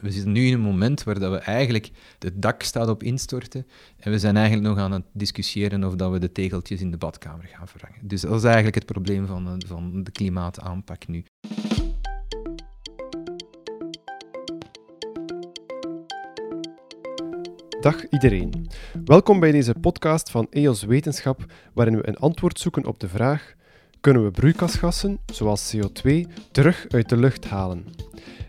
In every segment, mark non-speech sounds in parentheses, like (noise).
We zitten nu in een moment waar dat we eigenlijk het dak staat op instorten en we zijn eigenlijk nog aan het discussiëren of dat we de tegeltjes in de badkamer gaan vervangen. Dus dat is eigenlijk het probleem van, van de klimaataanpak nu. Dag iedereen. Welkom bij deze podcast van EOS Wetenschap, waarin we een antwoord zoeken op de vraag: kunnen we broeikasgassen, zoals CO2, terug uit de lucht halen?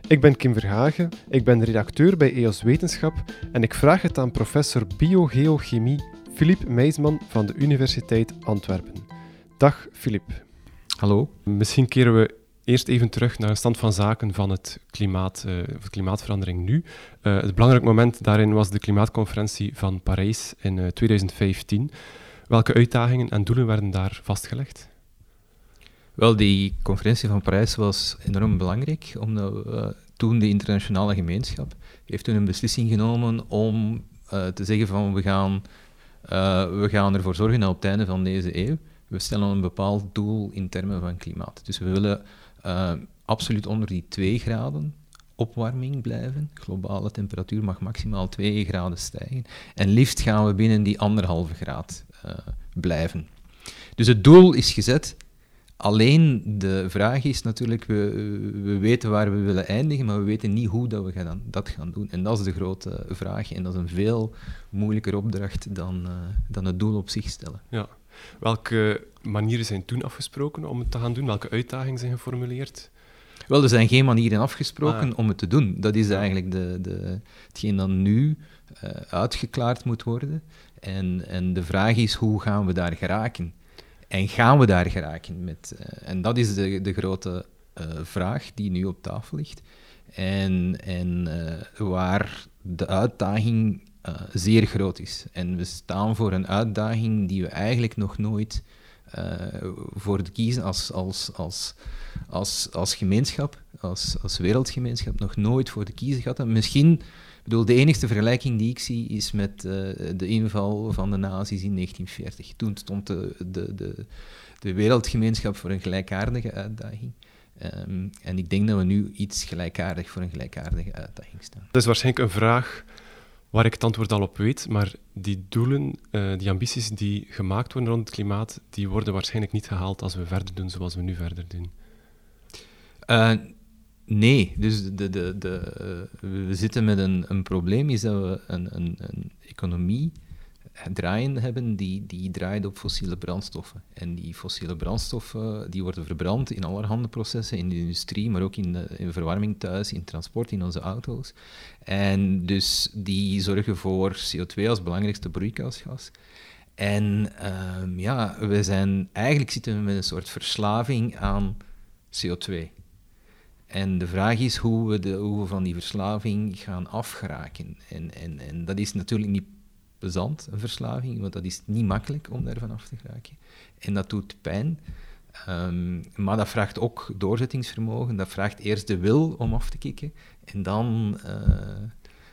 Ik ben Kim Verhagen, ik ben redacteur bij EOS Wetenschap en ik vraag het aan professor biogeochemie Philippe Meisman van de Universiteit Antwerpen. Dag Philippe. Hallo. Misschien keren we eerst even terug naar de stand van zaken van het klimaat, uh, of klimaatverandering nu. Uh, het belangrijk moment daarin was de klimaatconferentie van Parijs in uh, eh, 2015. Welke uitdagingen en doelen werden daar vastgelegd? Wel, die conferentie van Parijs was enorm belangrijk, omdat toen de internationale gemeenschap heeft toen een beslissing genomen om te zeggen van we gaan, we gaan ervoor zorgen dat op het einde van deze eeuw we stellen een bepaald doel in termen van klimaat. Dus we willen absoluut onder die 2 graden opwarming blijven. Globale temperatuur mag maximaal 2 graden stijgen. En liefst gaan we binnen die anderhalve graad blijven. Dus het doel is gezet. Alleen de vraag is natuurlijk, we, we weten waar we willen eindigen, maar we weten niet hoe dat we gaan, dat gaan doen. En dat is de grote vraag. En dat is een veel moeilijker opdracht dan, uh, dan het doel op zich stellen. Ja. Welke manieren zijn toen afgesproken om het te gaan doen? Welke uitdagingen zijn geformuleerd? Wel, er zijn geen manieren afgesproken ah. om het te doen. Dat is eigenlijk de, de, hetgeen dat nu uh, uitgeklaard moet worden. En, en de vraag is, hoe gaan we daar geraken? En gaan we daar geraken? Met, uh, en dat is de, de grote uh, vraag die nu op tafel ligt. En, en waar de uitdaging zeer groot is. En we staan voor een uitdaging die we eigenlijk nog nooit voor kiezen als, als, als, als, als gemeenschap, als, als wereldgemeenschap, nog nooit voor de kiezen gehad. En misschien, ik bedoel, de enige vergelijking die ik zie is met uh, de inval van de nazi's in 1940. Toen stond de, de, de, de wereldgemeenschap voor een gelijkaardige uitdaging. Um, en ik denk dat we nu iets gelijkaardig voor een gelijkaardige uitdaging staan. Dat is waarschijnlijk een vraag waar ik het antwoord al op weet, maar die doelen, uh, die ambities die gemaakt worden rond het klimaat, die worden waarschijnlijk niet gehaald als we verder doen zoals we nu verder doen. Uh, nee, dus de, de, de, uh, we zitten met een, een probleem, is dat we een, een, een economie draaien hebben, die, die draait op fossiele brandstoffen. En die fossiele brandstoffen die worden verbrand in allerhande processen, in de industrie, maar ook in de, in verwarming thuis, in transport, in onze auto's. En dus die zorgen voor CO2 als belangrijkste broeikasgas. En um, ja, we zijn, eigenlijk zitten we met een soort verslaving aan CO2. En de vraag is hoe we, de, hoe van die verslaving gaan afgeraken. En, en, en dat is natuurlijk niet plezant, een verslaving, want dat is niet makkelijk om daarvan af te geraken. En dat doet pijn. Um, maar dat vraagt ook doorzettingsvermogen, dat vraagt eerst de wil om af te kicken. En dan uh,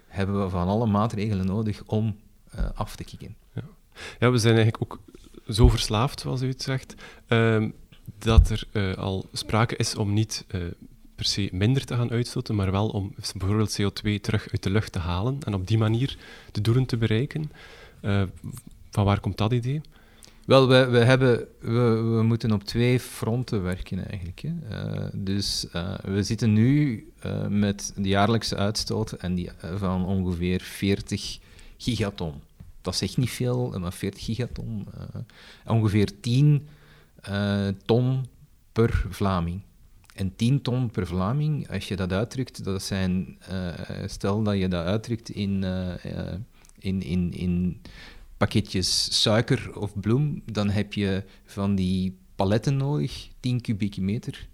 hebben we van alle maatregelen nodig om uh, af te kicken. Ja. ja. we zijn eigenlijk ook zo verslaafd, zoals u het zegt, uh, dat er uh, al sprake is om niet per se minder te gaan uitstoten, maar wel om bijvoorbeeld CO2 terug uit de lucht te halen en op die manier de doelen te bereiken. Uh, van waar komt dat idee? Wel, we, we, hebben, we, we moeten op twee fronten werken eigenlijk. Hè. Uh, dus uh, we zitten nu met de jaarlijkse uitstoot en die, van ongeveer 40 gigaton. Dat zegt niet veel, maar 40 gigaton. ongeveer 10 ton per Vlaming. En 10 ton per Vlaming, als je dat uitdrukt, dat zijn, uh, stel dat je dat uitdrukt in, uh, in, in, in pakketjes suiker of bloem, dan heb je van die paletten nodig, 10 kubieke meter.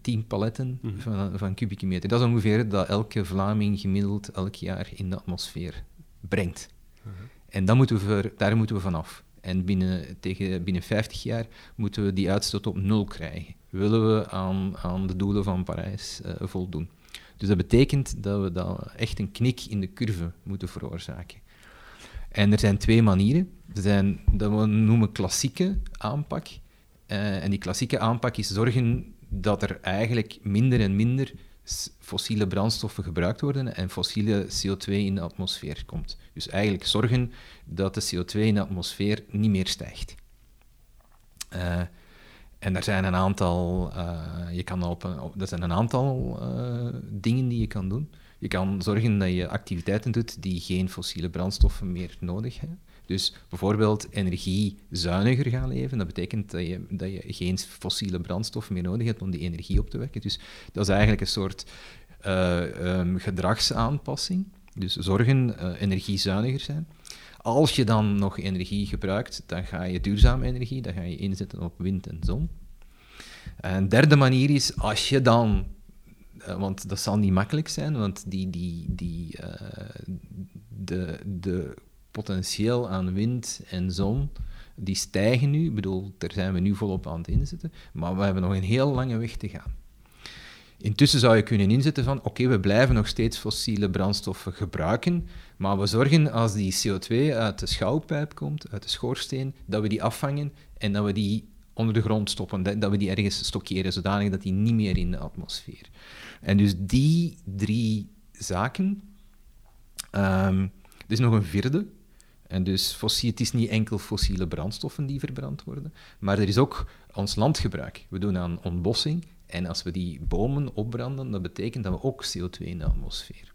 10 paletten mm -hmm. van, van kubieke meter. Dat is ongeveer dat elke Vlaming gemiddeld elk jaar in de atmosfeer brengt. Mm -hmm. En dan moeten we voor, daar moeten we vanaf. En binnen, tegen, binnen 50 jaar moeten we die uitstoot op nul krijgen willen we aan, aan de doelen van Parijs uh, voldoen. Dus dat betekent dat we dan echt een knik in de curve moeten veroorzaken. En er zijn twee manieren. Er zijn dat we noemen klassieke aanpak. Uh, en die klassieke aanpak is zorgen dat er eigenlijk minder en minder fossiele brandstoffen gebruikt worden en fossiele CO2 in de atmosfeer komt. Dus eigenlijk zorgen dat de CO2 in de atmosfeer niet meer stijgt. Uh, en er zijn een aantal, uh, je kan op er zijn een aantal uh, dingen die je kan doen. Je kan zorgen dat je activiteiten doet die geen fossiele brandstoffen meer nodig hebben. Dus bijvoorbeeld energiezuiniger gaan leven. Dat betekent dat je, dat je geen fossiele brandstof meer nodig hebt om die energie op te wekken. Dus dat is eigenlijk een soort uh, um, gedragsaanpassing. Dus zorgen energiezuiniger zijn. Als je dan nog energie gebruikt, dan ga je duurzame energie, dan ga je inzetten op wind en zon. Een derde manier is, als je dan uh, want dat zal niet makkelijk zijn, want die, die, die, uh, de, de potentieel aan wind en zon, die stijgen nu. Ik bedoel, daar zijn we nu volop aan het inzetten, maar we hebben nog een heel lange weg te gaan. Intussen zou je kunnen inzetten van, oké, we blijven nog steeds fossiele brandstoffen gebruiken, maar we zorgen als die CO2 uit de schouwpijp komt, uit de schoorsteen, dat we die afvangen en dat we die onder de grond stoppen, dat we die ergens stockeren, zodanig dat die niet meer in de atmosfeer. En dus die drie zaken. Um, er is nog een vierde. En dus fossiel, het is niet enkel fossiele brandstoffen die verbrand worden, maar er is ook ons landgebruik. We doen aan ontbossing en als we die bomen opbranden, dat betekent dat we ook CO2 in de atmosfeer.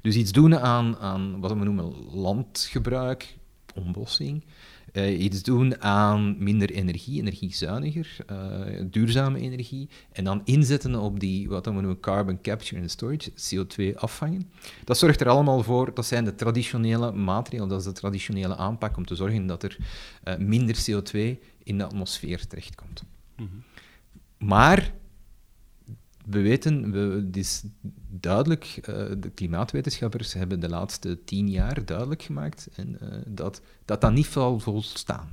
Dus iets doen aan, aan wat we noemen landgebruik, ontbossing, uh, iets doen aan minder energie, energiezuiniger, uh, duurzame energie, en dan inzetten op die, wat we noemen carbon capture and storage, CO2 afvangen. Dat zorgt er allemaal voor, dat zijn de traditionele maatregelen, dat is de traditionele aanpak om te zorgen dat er uh, minder CO2 in de atmosfeer terechtkomt. Mm -hmm. Maar we weten, we, het is duidelijk, uh, de klimaatwetenschappers hebben de laatste tien jaar duidelijk gemaakt en, uh, dat, dat dat niet zal volstaan.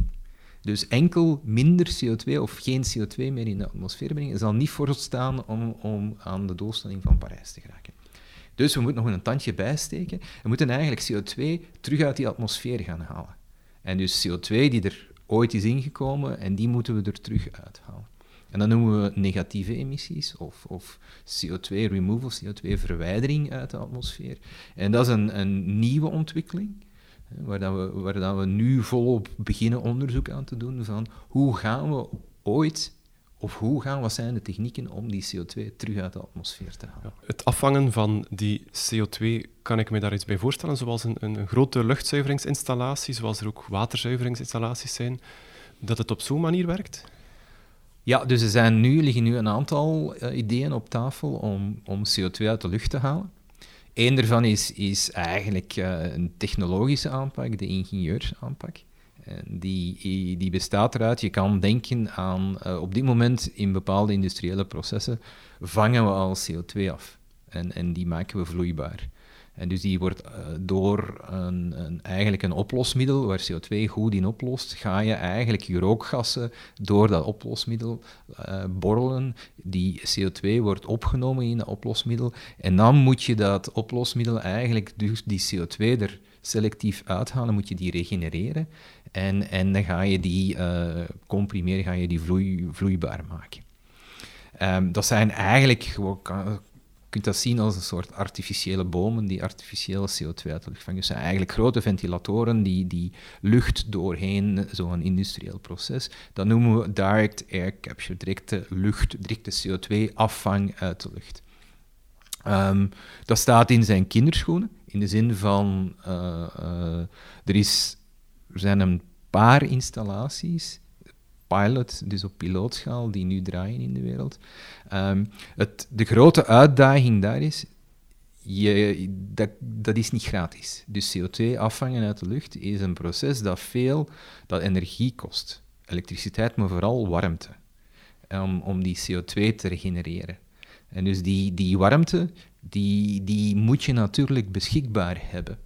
Dus enkel minder CO2 of geen CO2 meer in de atmosfeer brengen zal niet volstaan om, om aan de doelstelling van Parijs te geraken. Dus we moeten nog een tandje bijsteken. We moeten eigenlijk CO2 terug uit die atmosfeer gaan halen. En dus CO2 die er ooit is ingekomen, en die moeten we er terug uithalen. En dat noemen we negatieve emissies of, of CO2 removal, CO2-verwijdering uit de atmosfeer. En dat is een, een nieuwe ontwikkeling, waar, dat we, waar dat we nu volop beginnen onderzoek aan te doen van hoe gaan we ooit of hoe gaan, wat zijn de technieken om die CO2 terug uit de atmosfeer te halen? Het afvangen van die CO2, kan ik me daar iets bij voorstellen? Zoals een, een grote luchtzuiveringsinstallatie, zoals er ook waterzuiveringsinstallaties zijn, dat het op zo'n manier werkt? Ja, dus er zijn nu, liggen nu een aantal uh, ideeën op tafel om, om CO2 uit de lucht te halen. Eén daarvan is, is eigenlijk uh, een technologische aanpak, de ingenieursaanpak. En die, die bestaat eruit, je kan denken aan, uh, op dit moment in bepaalde industriële processen vangen we al CO2 af. En, en die maken we vloeibaar. En dus die wordt uh, door een, een, eigenlijk een oplosmiddel waar CO2 goed in oplost, ga je eigenlijk je rookgassen door dat oplosmiddel uh, borrelen. Die CO2 wordt opgenomen in dat oplosmiddel en dan moet je dat oplosmiddel eigenlijk, dus die CO2 er selectief uithalen, moet je die regenereren en, en dan ga je die uh, comprimeren, ga je die vloei, vloeibaar maken. Um, dat zijn eigenlijk, kunt dat zien als een soort artificiële bomen die artificiële CO2 uit de lucht vangen. Dus zijn eigenlijk grote ventilatoren die, die lucht doorheen zo'n industrieel proces. Dat noemen we direct air capture, directe lucht, directe CO2-afvang uit de lucht. Um, dat staat in zijn kinderschoenen, in de zin van uh, uh, er, is, er zijn een paar installaties pilot, dus op pilootschaal, die nu draaien in de wereld. Um, het, de grote uitdaging daar is, je, dat, dat is niet gratis. Dus CO2 afvangen uit de lucht is een proces dat veel dat energie kost. Elektriciteit, maar vooral warmte. Om, om die CO2 te regenereren. En dus die, die warmte, die, die moet je natuurlijk beschikbaar hebben.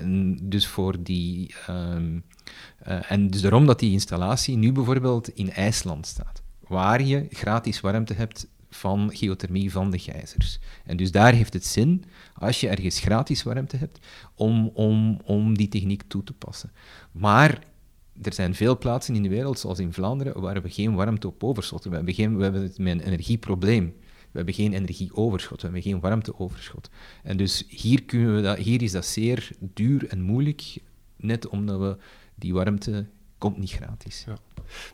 En dus voor die um, uh, en dus daarom dat die installatie nu bijvoorbeeld in IJsland staat, waar je gratis warmte hebt van geothermie van de gijzers. En dus daar heeft het zin, als je ergens gratis warmte hebt, om, om, om die techniek toe te passen. Maar er zijn veel plaatsen in de wereld, zoals in Vlaanderen, waar we geen warmte op overschotten. We hebben, geen, we hebben het met een energieprobleem. We hebben geen energieoverschot, we hebben geen warmteoverschot. En dus hier, kunnen we dat, hier is dat zeer duur en moeilijk, net omdat we die warmte komt niet gratis. Ja.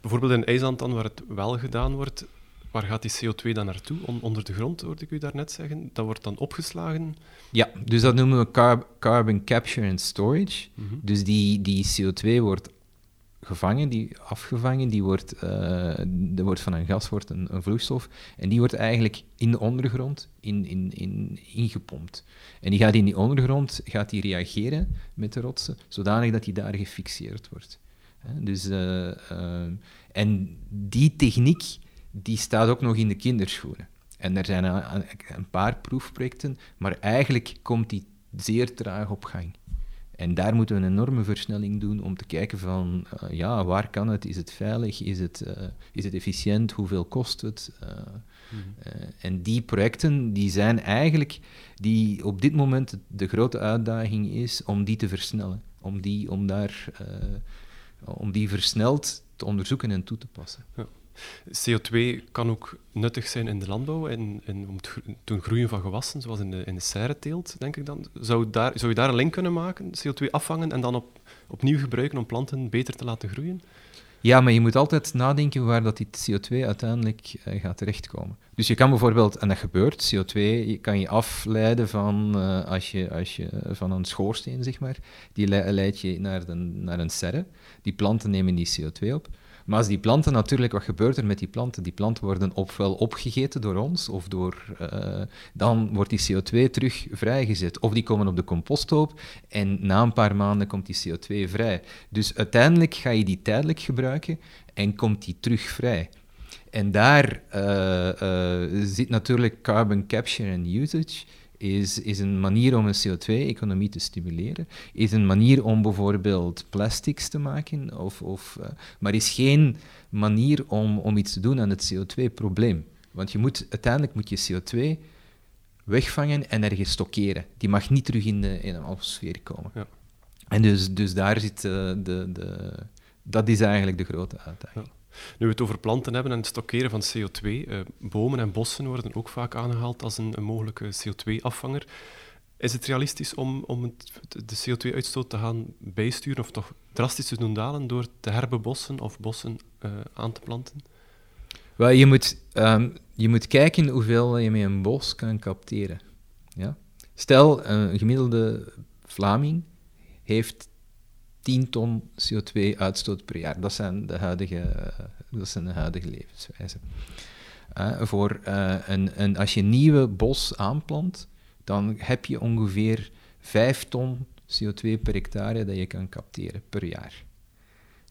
Bijvoorbeeld in IJsland dan, waar het wel gedaan wordt, waar gaat die CO2 dan naartoe? onder de grond, hoorde ik u daarnet zeggen. Dat wordt dan opgeslagen? Ja, dus dat noemen we carbon capture and storage. Mhm. Dus die, die CO2 wordt gevangen, die afgevangen, die wordt, uh, wordt van een gas wordt een, een, vloeistof en die wordt eigenlijk in de ondergrond in, in, in, ingepompt. En die gaat in die ondergrond gaat die reageren met de rotsen, zodanig dat die daar gefixeerd wordt. Dus, uh, uh, en die techniek die staat ook nog in de kinderschoenen. En er zijn een, een paar proefprojecten, maar eigenlijk komt die zeer traag op gang. En daar moeten we een enorme versnelling doen om te kijken van, uh, ja, waar kan het? Is het veilig? Is het, uh, is het efficiënt? Hoeveel kost het? Uh, mm-hmm. en die projecten, die zijn eigenlijk, die op dit moment de grote uitdaging is om die te versnellen. Om die, om daar, om die versneld te onderzoeken en toe te passen. Ja. CO2 kan ook nuttig zijn in de landbouw en, en om het groeien van gewassen, zoals in de, in de serreteelt, denk ik dan. Zou, daar, zou je daar een link kunnen maken, CO2 afvangen en dan op, opnieuw gebruiken om planten beter te laten groeien? Ja, maar je moet altijd nadenken waar dat die CO2 uiteindelijk uh, gaat terechtkomen. Dus je kan bijvoorbeeld, en dat gebeurt, CO2 je kan je afleiden van, uh, als je, als je, van een schoorsteen, zeg maar. Die leid je naar, de, naar een serre. Die planten nemen die CO2 op. Maar als die planten natuurlijk, wat gebeurt er met die planten? Die planten worden ofwel opgegeten door ons, of door, uh, dan wordt die CO2 terug vrijgezet. Of die komen op de composthoop en na een paar maanden komt die CO2 vrij. Dus uiteindelijk ga je die tijdelijk gebruiken en komt die terug vrij. En daar uh, uh, zit natuurlijk carbon capture and usage is, is een manier om een CO2-economie te stimuleren, is een manier om bijvoorbeeld plastics te maken, of, of, uh, maar is geen manier om, om iets te doen aan het CO2-probleem. Want je moet, uiteindelijk moet je CO2 wegvangen en ergens stockeren. Die mag niet terug in de, in de atmosfeer komen. Ja. En dus, dus daar zit uh, de, de... Dat is eigenlijk de grote uitdaging. Ja. Nu we het over planten hebben en het stockeren van CO2, uh, eh, bomen en bossen worden ook vaak aangehaald als een, mogelijke CO2-afvanger. Is het realistisch om, om de CO2-uitstoot te gaan bijsturen of toch drastisch te doen dalen door te herbebossen of bossen uh, aan te planten? Wel, je, moet, um, je moet kijken hoeveel je met een bos kan capteren. Ja? Stel, een gemiddelde Vlaming heeft 10 ton CO2-uitstoot per jaar. Dat zijn de huidige, dat zijn de huidige levenswijzen. Uh, voor, uh, een, een, als je een nieuwe bos aanplant, dan heb je ongeveer 5 ton CO2 per hectare dat je kan capteren per jaar.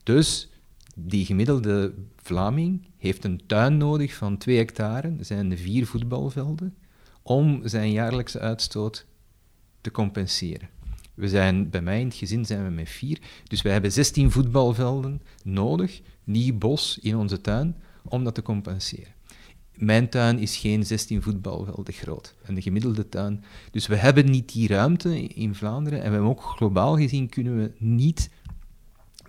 Dus die gemiddelde Vlaming heeft een tuin nodig van 2 hectare, dat zijn de vier voetbalvelden, om zijn jaarlijkse uitstoot te compenseren. We zijn, bij mij in het gezin zijn we met vier, dus wij hebben 16 voetbalvelden nodig, nieuw bos in onze tuin, om dat te compenseren. Mijn tuin is geen 16 voetbalvelden groot, en de gemiddelde tuin. Dus we hebben niet die ruimte in Vlaanderen, en we hebben ook globaal gezien kunnen we niet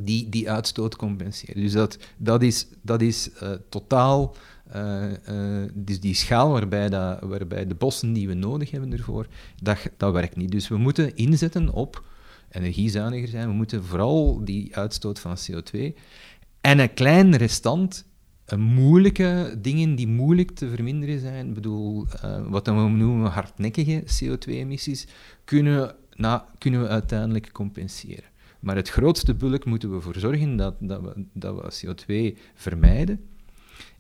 die, die uitstoot compenseren. Dus dat, dat is, dat is uh, totaal uh, uh, dus die schaal waarbij, dat, waarbij de bossen die we nodig hebben ervoor, dat, dat werkt niet. Dus we moeten inzetten op energiezuiniger zijn. We moeten vooral die uitstoot van CO2 en een klein restant moeilijke dingen die moeilijk te verminderen zijn, ik bedoel, uh, wat we noemen hardnekkige CO2-emissies, kunnen, na, kunnen we uiteindelijk compenseren. Maar het grootste bulk moeten we ervoor zorgen dat, dat, we, dat we CO2 vermijden.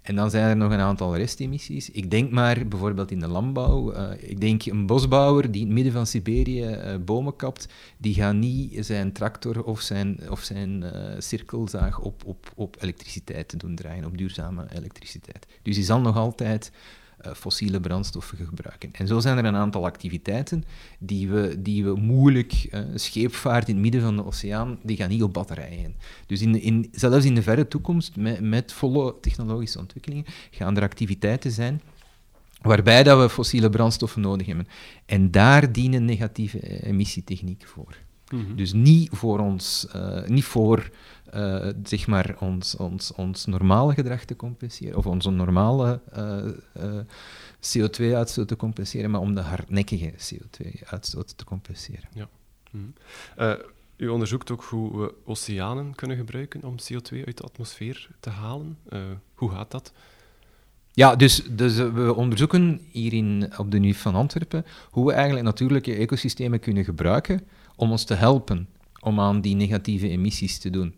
En dan zijn er nog een aantal restemissies. Ik denk maar bijvoorbeeld in de landbouw. Uh, ik denk een bosbouwer die in het midden van Siberië uh, bomen kapt, die gaat niet zijn tractor of zijn, of zijn uh, cirkelzaag op, op, op elektriciteit doen draaien, op duurzame elektriciteit. Dus die zal nog altijd fossiele brandstoffen gebruiken. En zo zijn er een aantal activiteiten die we, die we moeilijk, uh, scheepvaart in het midden van de oceaan, die gaan niet op batterijen. Dus in, in, zelfs in de verre toekomst, met, met volle technologische ontwikkelingen, gaan er activiteiten zijn waarbij dat we fossiele brandstoffen nodig hebben. En daar dienen negatieve emissietechnieken voor. Mhm. Dus niet voor ons, eh, niet voor zeg maar ons, ons, ons normale gedrag te compenseren, of onze normale eh, eh, CO2-uitstoot te compenseren, maar om de hardnekkige CO2-uitstoot te compenseren. Mhm. Eh, u onderzoekt ook hoe we oceanen kunnen gebruiken om CO2 uit de atmosfeer te halen. Hoe gaat dat? Ja, dus, dus we onderzoeken hier in, op de NU van Antwerpen hoe we eigenlijk natuurlijke ecosystemen kunnen gebruiken om ons te helpen om aan die negatieve emissies te doen.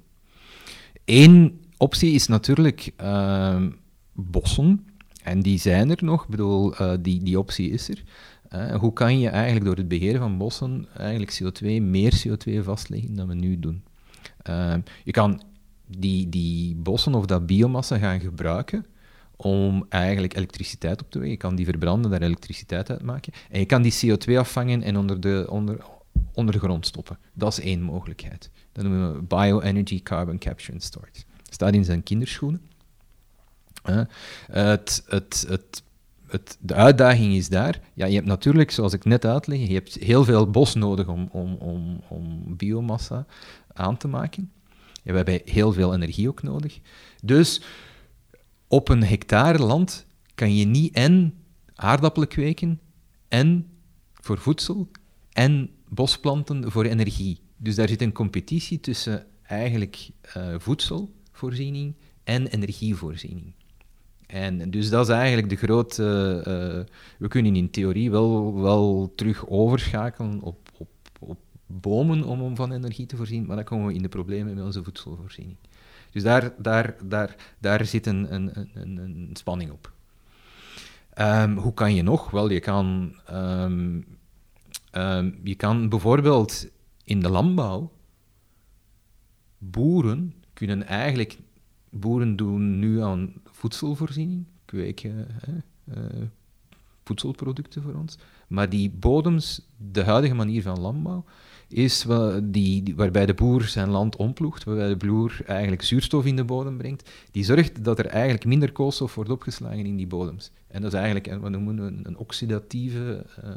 Eén optie is natuurlijk ehm, bossen, en die zijn er nog, ik bedoel, eh, die, die optie is er. Eh, hoe kan je eigenlijk door het beheren van bossen eigenlijk CO2, meer CO2 vastleggen dan we nu doen? Ehm, je kan die, die bossen of dat biomassa gaan gebruiken om eigenlijk elektriciteit op te wegen. Je kan die verbranden, daar elektriciteit uit maken. En je kan die CO2 afvangen en onder de, onder, onder de grond stoppen. Dat is één mogelijkheid. Dat noemen we Bioenergy Carbon Capture and Storage. Staat in zijn kinderschoenen. Het, het, het, de uitdaging is daar. Ja, je hebt natuurlijk, zoals ik net uitleg, je hebt heel veel bos nodig om, om, om, om biomassa aan te maken. We hebben heel veel energie ook nodig. Dus op een hectare land kan je niet en aardappelen kweken en voor voedsel en bosplanten voor energie. Dus daar zit een competitie tussen eigenlijk eh, voedselvoorziening en energievoorziening. En dus dat is eigenlijk de grote... eh, we kunnen in theorie wel, wel terug overschakelen op, op, op bomen om, om van energie te voorzien, maar dan komen we in de problemen met onze voedselvoorziening. Dus daar, daar, daar, daar zit een, een, een, spanning op. Ehm, hoe kan je nog? Wel, je kan, ehm, ehm, je kan bijvoorbeeld in de landbouw, boeren kunnen eigenlijk, boeren doen nu aan voedselvoorziening, kweken hè, eh, voedselproducten voor ons, maar die bodems, de huidige manier van landbouw, is die, waarbij de boer zijn land omploegt, waarbij de boer eigenlijk zuurstof in de bodem brengt, die zorgt dat er eigenlijk minder koolstof wordt opgeslagen in die bodems. En dat is eigenlijk wat noemen we een, een oxidatieve eh,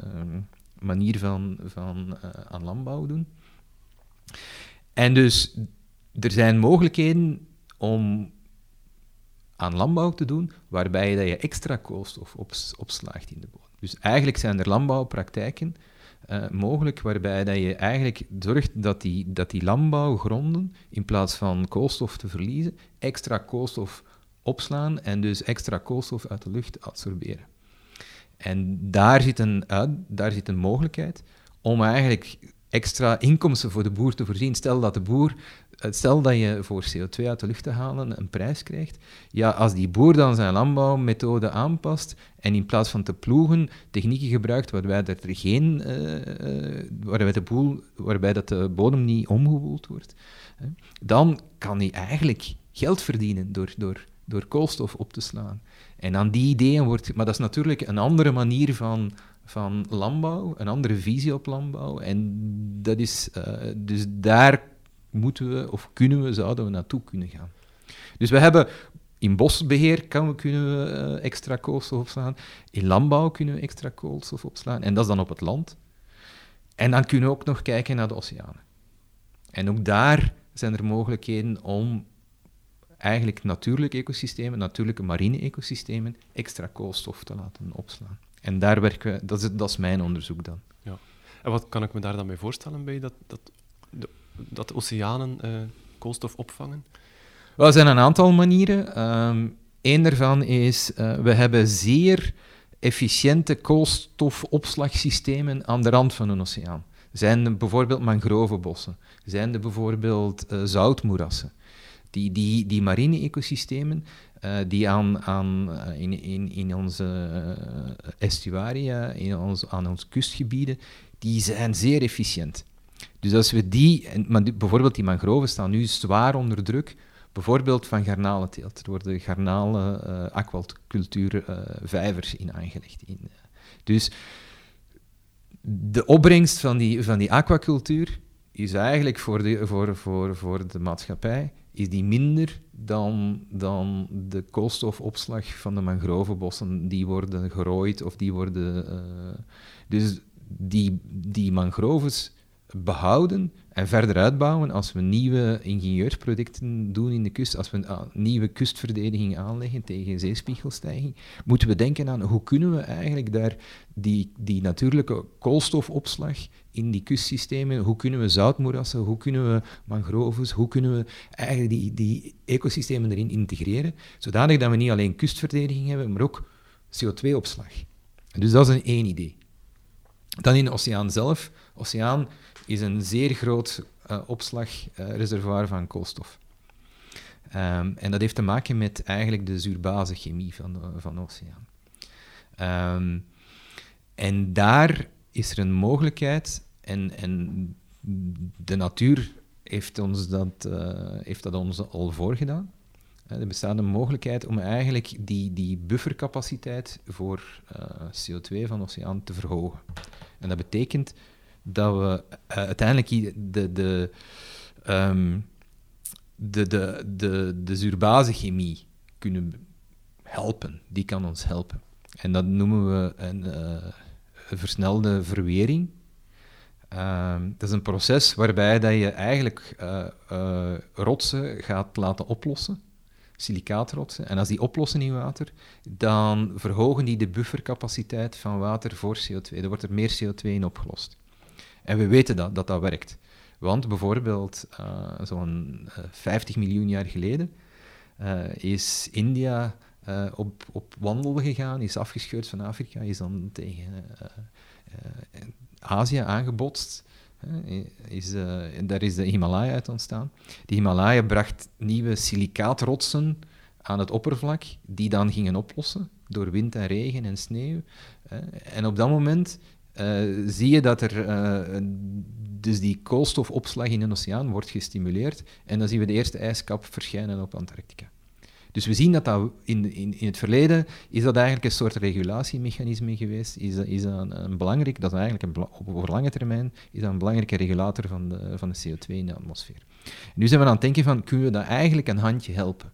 manier van, van eh, aan landbouw doen. En dus er zijn mogelijkheden om aan landbouw te doen, waarbij dat je extra koolstof ops- opslaagt in de bodem. Dus eigenlijk zijn er landbouwpraktijken eh, mogelijk waarbij dat je eigenlijk zorgt dat die, dat die landbouwgronden, in plaats van koolstof te verliezen, extra koolstof opslaan en dus extra koolstof uit de lucht absorberen. En daar zit een, daar zit een mogelijkheid om eigenlijk extra inkomsten voor de boer te voorzien. Stel dat de boer, eh, stel dat je voor CO2 uit de lucht te halen een prijs krijgt. Ja, als die boer dan zijn landbouwmethode aanpast en in plaats van te ploegen technieken gebruikt waarbij, dat er geen, eh, eh, waarbij, de boel, waarbij dat de bodem niet omgewoeld wordt, dan kan hij eigenlijk geld verdienen door, door, door koolstof op te slaan. En aan die ideeën wordt... Maar dat is natuurlijk een andere manier van, van landbouw, een andere visie op landbouw. En dat is... eh, dus daar moeten we, of kunnen we, zouden we naartoe kunnen gaan. Dus we hebben... In bosbeheer we, kunnen we eh, extra koolstof opslaan. In landbouw kunnen we extra koolstof opslaan. En dat is dan op het land. En dan kunnen we ook nog kijken naar de oceanen. En ook daar zijn er mogelijkheden om eigenlijk natuurlijke ecosystemen, natuurlijke marine ecosystemen, extra koolstof te laten opslaan. En daar werken we, dat is, dat is mijn onderzoek dan. En wat kan ik me daar dan bij voorstellen bij dat, dat, de, dat de oceanen eh, koolstof opvangen? Wel, er zijn een aantal manieren. Ehm Eén daarvan is, eh, we hebben zeer efficiënte koolstofopslagsystemen aan de rand van een oceaan. Zijn er bijvoorbeeld mangrovenbossen, zijn er bijvoorbeeld eh, zoutmoerassen. Die, die, die marine ecosystemen eh, die aan, aan, eh, in, in, in onze eh, estuaria, in ons, aan onze kustgebieden, die zijn zeer efficiënt. Dus als we die, bijvoorbeeld die mangroven staan nu zwaar onder druk, bijvoorbeeld van garnalenteelt. Er worden garnalen aquacultuur vijvers in aangelegd. In. Dus de opbrengst van die, van die aquacultuur is eigenlijk voor de, voor, voor, voor de maatschappij is die minder dan, dan de koolstofopslag van de mangrovenbossen. Die worden gerooid of die worden... eh, dus die, die mangroves behouden en verder uitbouwen als we nieuwe ingenieursprojecten doen in de kust, als we a- nieuwe kustverdediging aanleggen tegen zeespiegelstijging, moeten we denken aan hoe kunnen we eigenlijk daar die, die natuurlijke koolstofopslag in die kustsystemen, hoe kunnen we zoutmoerassen, hoe kunnen we mangroves, hoe kunnen we eigenlijk die, die ecosystemen erin integreren, zodanig dat we niet alleen kustverdediging hebben, maar ook CO2-opslag. Dus dat is een één idee. Dan in de oceaan zelf. Oceaan is een zeer groot eh, opslagreservoir van koolstof. Ehm, en dat heeft te maken met eigenlijk de zuurbasechemie van de, van de oceaan. Ehm, en daar is er een mogelijkheid, en, en de natuur heeft, ons dat, eh, heeft dat ons al voorgedaan. Eh, Er bestaat een mogelijkheid om eigenlijk die, die buffercapaciteit voor eh, CO2 van de oceaan te verhogen. En dat betekent dat we uiteindelijk de, de, ehm, de, de, de, de kunnen helpen. Die kan ons helpen. En dat noemen we een, versnelde verwering. Ehm, dat is een proces waarbij dat je eigenlijk eh, rotsen gaat laten oplossen, silicaatrotsen. En als die oplossen in water, dan verhogen die de buffercapaciteit van water voor CO2. Er wordt er meer CO2 in opgelost. En we weten dat dat, dat werkt. Want bijvoorbeeld eh, zo'n eh, 50 miljoen jaar geleden is India eh, op, op wandel gegaan, is afgescheurd van Afrika, is dan tegen eh, eh, Azië aangebotst. Is, daar is de Himalaya uit ontstaan. Die Himalaya bracht nieuwe silicaatrotsen aan het oppervlak, die dan gingen oplossen door wind en regen en sneeuw. En op dat moment zie je dat er dus die koolstofopslag in de oceaan wordt gestimuleerd. En dan zien we de eerste ijskap verschijnen op Antarctica. Dus we zien dat, dat in, in, in het verleden is dat eigenlijk een soort regulatiemechanisme geweest. Is, is dat een, een belangrijk, dat is eigenlijk op, lange termijn is dat een belangrijke regulator van de, van de CO2 in de atmosfeer. Nu zijn we aan het denken van, kunnen we dat eigenlijk een handje helpen?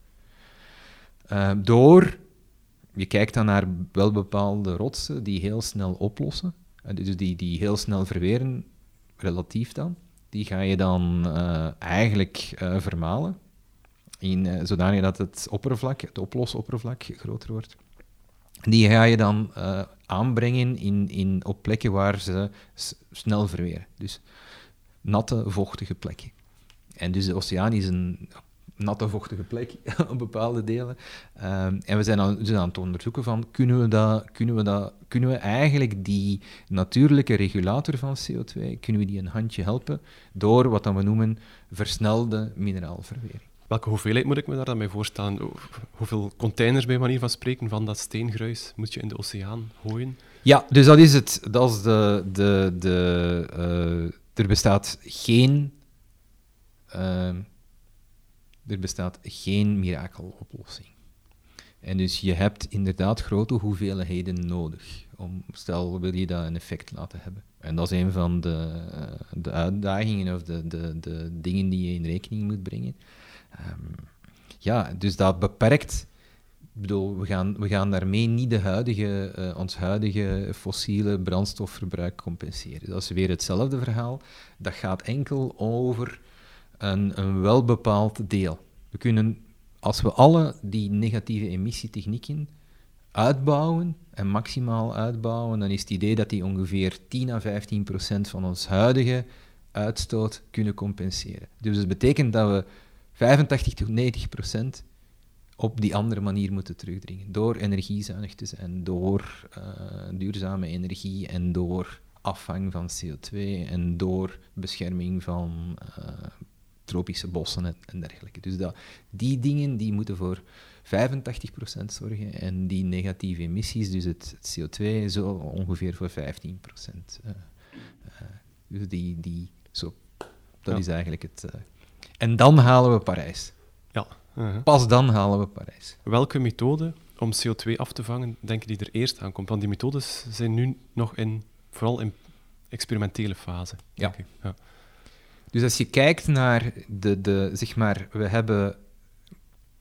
Eh, door, je kijkt dan naar wel bepaalde rotsen die heel snel oplossen, eh, dus die, die heel snel verweren, relatief dan. Die ga je dan eh, eigenlijk vermalen, in, eh, zodanig dat het oppervlak, het oplosoppervlak, groter wordt. Die ga je dan eh, aanbrengen in, in, op plekken waar ze snel verweren. Dus natte, vochtige plekken. En dus de oceaan is een natte, vochtige plek (laughs) op bepaalde delen. Ehm, en we zijn aan, dus aan het onderzoeken van, kunnen we, dat, kunnen, we dat, kunnen we eigenlijk die natuurlijke regulator van CO2, kunnen we die een handje helpen door wat dan we noemen versnelde mineraalverwering. Welke hoeveelheid moet ik me daar dan bij voorstellen? Hoe- Hoeveel containers, bij manier van spreken, van dat steengruis moet je in de oceaan gooien? Ja, dus dat is het. Dat is de, de, de, eh, er bestaat geen. ehm, er bestaat geen mirakeloplossing. En dus je hebt inderdaad grote hoeveelheden nodig. Om, stel, wil je dat een effect laten hebben. En dat is een van de, eh, de uitdagingen of de, de, de dingen die je in rekening moet brengen. Ehm, ja, dus dat beperkt ik bedoel, we gaan, we gaan daarmee niet de huidige, eh, ons huidige fossiele brandstofverbruik compenseren. Dat is weer hetzelfde verhaal. Dat gaat enkel over een, een welbepaald deel. We kunnen, als we alle die negatieve emissietechnieken uitbouwen en maximaal uitbouwen, dan is het idee dat die ongeveer 10 à 15 procent van ons huidige uitstoot kunnen compenseren. Dus dat betekent dat we 85 tot 90 procent op die andere manier moeten terugdringen. Door energiezuinig te zijn, door eh, duurzame energie en door afvang van CO2 en door bescherming van eh, tropische bossen en, en dergelijke. Dus dat, die dingen die moeten voor 85% zorgen en die negatieve emissies, dus het, het CO2, zo ongeveer voor 15%. eh, dus die, die, zo, dat Ja. is eigenlijk het. En dan halen we Parijs. Ja. uh-huh. Pas dan halen we Parijs. Welke methode om CO2 af te vangen, denk je die er eerst aankomt? Want die methodes zijn nu nog in, vooral in experimentele fase. ja. Dus als je kijkt naar de, de zeg maar, we hebben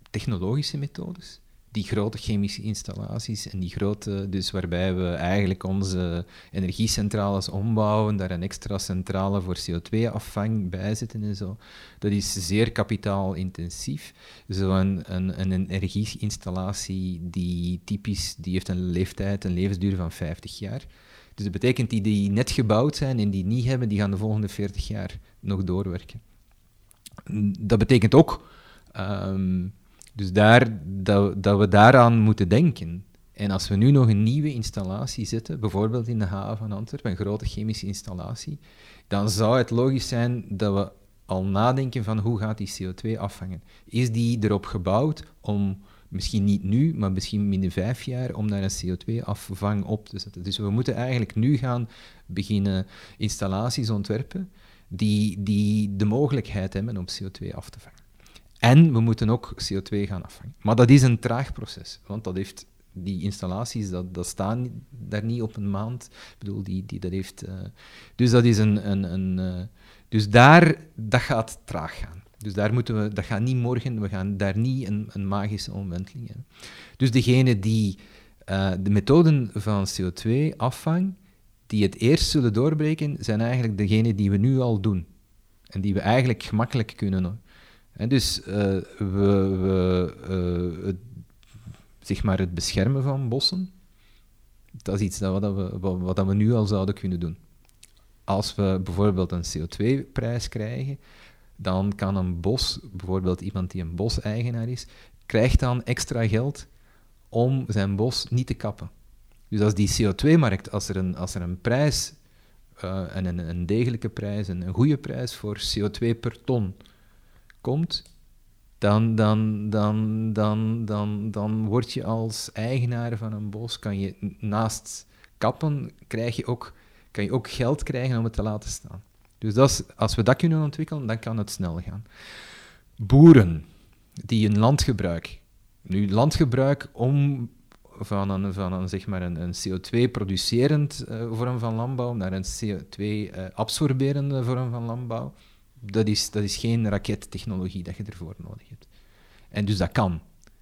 technologische methodes die grote chemische installaties en die grote, dus waarbij we eigenlijk onze energiecentrales ombouwen, daar een extra centrale voor CO2-afvang bij zetten en zo. Dat is zeer kapitaalintensief. Zo'n een, een, een energieinstallatie die typisch, die heeft een leeftijd, een levensduur van 50 jaar. Dus dat betekent die die net gebouwd zijn en die niet hebben, die gaan de volgende 40 jaar nog doorwerken. Dat betekent ook ehm, dus daar, dat, dat we daaraan moeten denken. En als we nu nog een nieuwe installatie zetten, bijvoorbeeld in de haven van Antwerpen, een grote chemische installatie, dan zou het logisch zijn dat we al nadenken van hoe gaat die CO2 afvangen. Is die erop gebouwd om, misschien niet nu, maar misschien binnen vijf jaar, om daar een CO2-afvang op te zetten. Dus we moeten eigenlijk nu gaan beginnen installaties ontwerpen die, die de mogelijkheid hebben om CO2 af te vangen. En we moeten ook CO2 gaan afvangen. Maar dat is een traag proces, want dat heeft die installaties, dat, dat staan daar niet op een maand. Ik bedoel, die, die, dat heeft... Uh, dus dat is een... een, een uh, dus daar, dat gaat traag gaan. Dus daar moeten we, dat gaat niet morgen, we gaan daar niet een, een magische omwenteling hebben. Dus degene die uh, de methoden van CO2-afvang, die het eerst zullen doorbreken, zijn eigenlijk degenen die we nu al doen. En die we eigenlijk gemakkelijk kunnen en dus uh, we, we uh, het, zeg maar het beschermen van bossen, dat is iets dat, we, wat, wat we nu al zouden kunnen doen. Als we bijvoorbeeld een CO2-prijs krijgen, dan kan een bos, bijvoorbeeld iemand die een boseigenaar is, krijgt dan extra geld om zijn bos niet te kappen. Dus als die CO2-markt, als er een, als er een prijs, en een, een degelijke prijs, een goede prijs voor CO2 per ton komt, dan, dan, dan, dan, dan, dan word je als eigenaar van een bos, kan je naast kappen, krijg je ook, kan je ook geld krijgen om het te laten staan. Dus dat is, als we dat kunnen ontwikkelen, dan kan het snel gaan. Boeren die een landgebruik, nu landgebruik om van een, van een, zeg maar een, een CO2-producerend uh, eh, vorm van landbouw naar een CO2-absorberende eh, vorm van landbouw, dat is, dat is geen rakettechnologie dat je ervoor nodig hebt. En dus dat kan.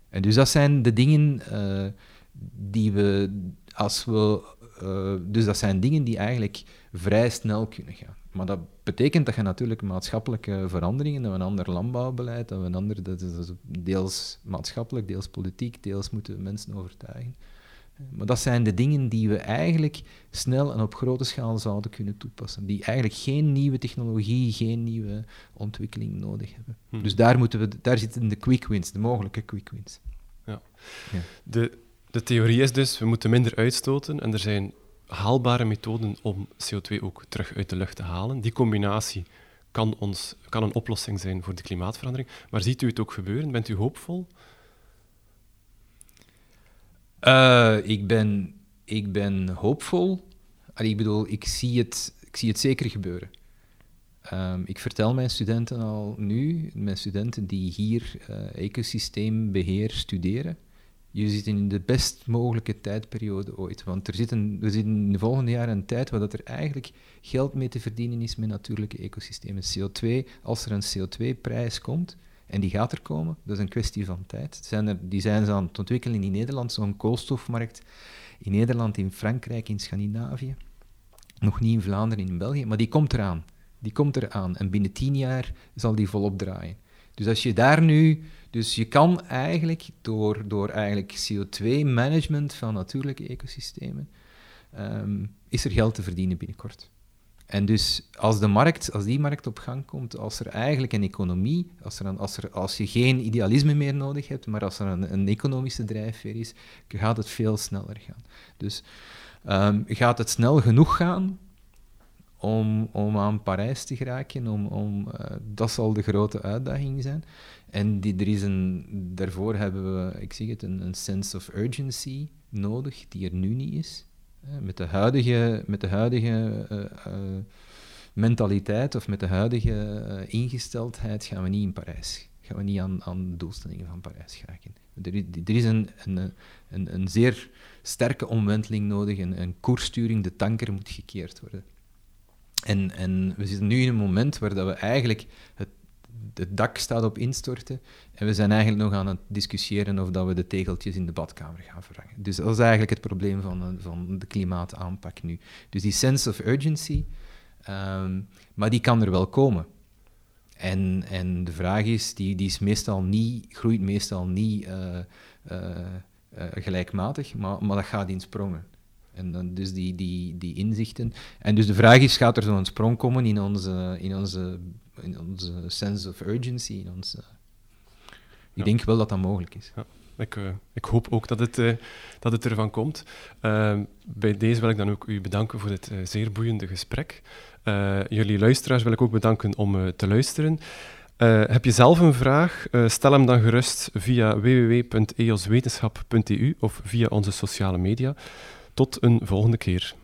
En dus dat zijn de dingen uh, die we, als we, uh, dus dat zijn dingen die eigenlijk vrij snel kunnen gaan. Maar dat betekent dat je natuurlijk maatschappelijke veranderingen, dat we een ander landbouwbeleid, dat we een ander, dat is deels maatschappelijk, deels politiek, deels moeten mensen overtuigen. Maar dat zijn de dingen die we eigenlijk snel en op grote schaal zouden kunnen toepassen. Die eigenlijk geen nieuwe technologie, geen nieuwe ontwikkeling nodig hebben. Hmm. Dus daar, moeten we, daar zitten de quick wins, de mogelijke quick wins. Ja. ja. De, de theorie is dus, we moeten minder uitstoten en er zijn haalbare methoden om CO2 ook terug uit de lucht te halen. Die combinatie kan, ons, kan een oplossing zijn voor de klimaatverandering. Maar ziet u het ook gebeuren? Bent u hoopvol? Uh, ik, ben, ik ben hoopvol. Allee, ik bedoel, ik zie het, ik zie het zeker gebeuren. Um, ik vertel mijn studenten al nu, mijn studenten die hier uh, ecosysteembeheer studeren, je zit in de best mogelijke tijdperiode ooit. Want er zit een, we zitten in de volgende jaren een tijd waar dat er eigenlijk geld mee te verdienen is met natuurlijke ecosystemen. CO2, als er een CO2-prijs komt, en die gaat er komen, dat is een kwestie van tijd. Zijn er, die zijn ze aan het ontwikkelen in Nederland, zo'n koolstofmarkt. In Nederland, in Frankrijk, in Scandinavië. Nog niet in Vlaanderen, in België, maar die komt eraan. Die komt eraan. En binnen tien jaar zal die volop draaien. Dus als je daar nu... Dus je kan eigenlijk door, door eigenlijk CO2-management van natuurlijke ecosystemen... Um, is er geld te verdienen binnenkort. En dus als, de markt, als die markt op gang komt, als er eigenlijk een economie, als, er een, als, er, als je geen idealisme meer nodig hebt, maar als er een, een economische drijfveer is, gaat het veel sneller gaan. Dus um, gaat het snel genoeg gaan om, om aan Parijs te geraken? Om, om, uh, dat zal de grote uitdaging zijn. En die, er is een, daarvoor hebben we, ik zeg het, een, een sense of urgency nodig, die er nu niet is. Met de huidige, met de huidige uh, uh, mentaliteit of met de huidige uh, ingesteldheid gaan we niet in Parijs. Gaan we niet aan, aan de doelstellingen van Parijs geraken. Er, er is een, een, een, een, zeer sterke omwenteling nodig, een, een koerssturing, de tanker moet gekeerd worden. En, en we zitten nu in een moment waar dat we eigenlijk het, het dak staat op instorten en we zijn eigenlijk nog aan het discussiëren of dat we de tegeltjes in de badkamer gaan vervangen. Dus dat is eigenlijk het probleem van, eh, van de klimaataanpak nu. Dus die sense of urgency, ehm, maar die kan er wel komen. En, en de vraag is, die, die is meestal niet, groeit meestal niet uh, uh, gelijkmatig, maar, maar dat gaat in sprongen. En dan dus die, die, die inzichten. En dus de vraag is, gaat er zo'n sprong komen in onze, in onze, in onze sense of urgency? In onze... Ik denk wel dat dat mogelijk is. Ja. Ik, uh, ik, hoop ook dat het, uh, dat het ervan komt. Uh, bij deze wil ik dan ook u bedanken voor dit zeer boeiende gesprek. jullie luisteraars wil ik ook bedanken om te luisteren. heb je zelf een vraag? stel hem dan gerust via www.eoswetenschap.eu of via onze sociale media. Tot een volgende keer.